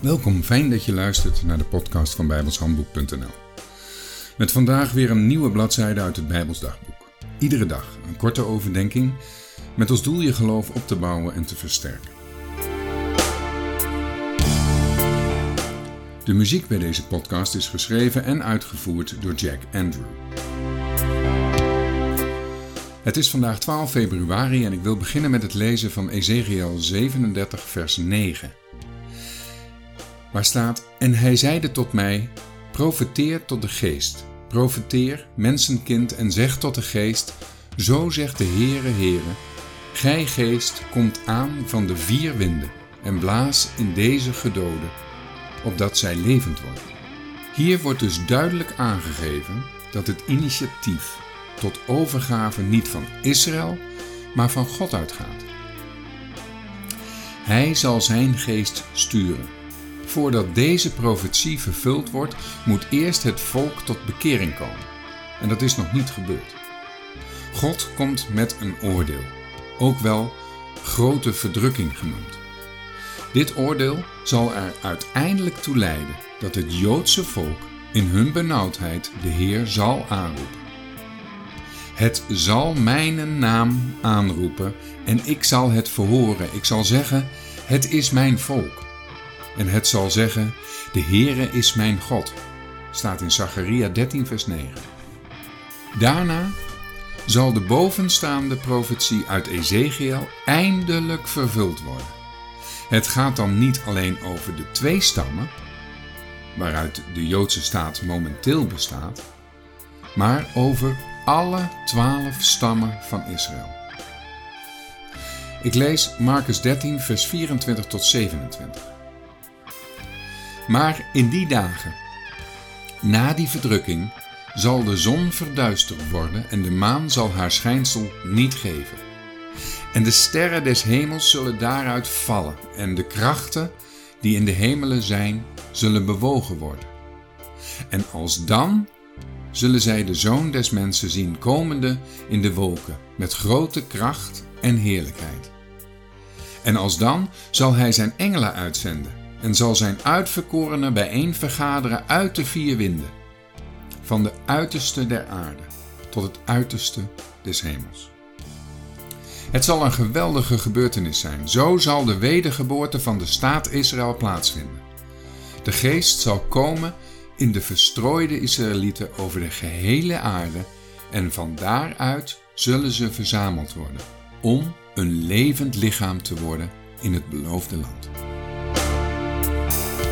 Welkom, fijn dat je luistert naar de podcast van bijbelshandboek.nl. Met vandaag weer een nieuwe bladzijde uit het Bijbels dagboek. Iedere dag een korte overdenking met als doel je geloof op te bouwen en te versterken. De muziek bij deze podcast is geschreven en uitgevoerd door Jack Andrew. Het is vandaag 12 februari en ik wil beginnen met het lezen van Ezekiel 37, vers 9 waar staat: En hij zeide tot mij: Profeteer tot de geest. Profeteer, mensenkind, en zeg tot de geest: Zo zegt de Heere, Heere: Gij geest komt aan van de vier winden en blaas in deze gedoden, opdat zij levend worden. Hier wordt dus duidelijk aangegeven dat het initiatief tot overgave niet van Israël, maar van God uitgaat. Hij zal zijn geest sturen Voordat deze profetie vervuld wordt, moet eerst het volk tot bekering komen. En dat is nog niet gebeurd. God komt met een oordeel, ook wel grote verdrukking genoemd. Dit oordeel zal er uiteindelijk toe leiden dat het Joodse volk in hun benauwdheid de Heer zal aanroepen. Het zal mijn naam aanroepen en ik zal het verhoren. Ik zal zeggen: Het is mijn volk en het zal zeggen: De Heere is mijn God. Staat in Zacharia 13, vers 9. Daarna zal de bovenstaande profetie uit Ezekiel eindelijk vervuld worden. Het gaat dan niet alleen over de twee stammen, waaruit de Joodse staat momenteel bestaat, maar over alle twaalf stammen van Israël. Ik lees Marcus 13, vers 24 tot 27. Maar in die dagen, na die verdrukking, zal de zon verduisterd worden en de maan zal haar schijnsel niet geven. En de sterren des hemels zullen daaruit vallen en de krachten die in de hemelen zijn, zullen bewogen worden. En als dan zullen zij de zoon des mensen zien komende in de wolken met grote kracht en heerlijkheid. En als dan zal hij zijn engelen uitzenden en zal zijn uitverkorenen bijeen vergaderen uit de vier winden, van de uiterste der aarde tot het uiterste des hemels. Het zal een geweldige gebeurtenis zijn. Zo zal de wedergeboorte van de staat Israël plaatsvinden. De geest zal komen in de verstrooide Israëlieten over de gehele aarde en van daaruit zullen ze verzameld worden om een levend lichaam te worden in het beloofde land. you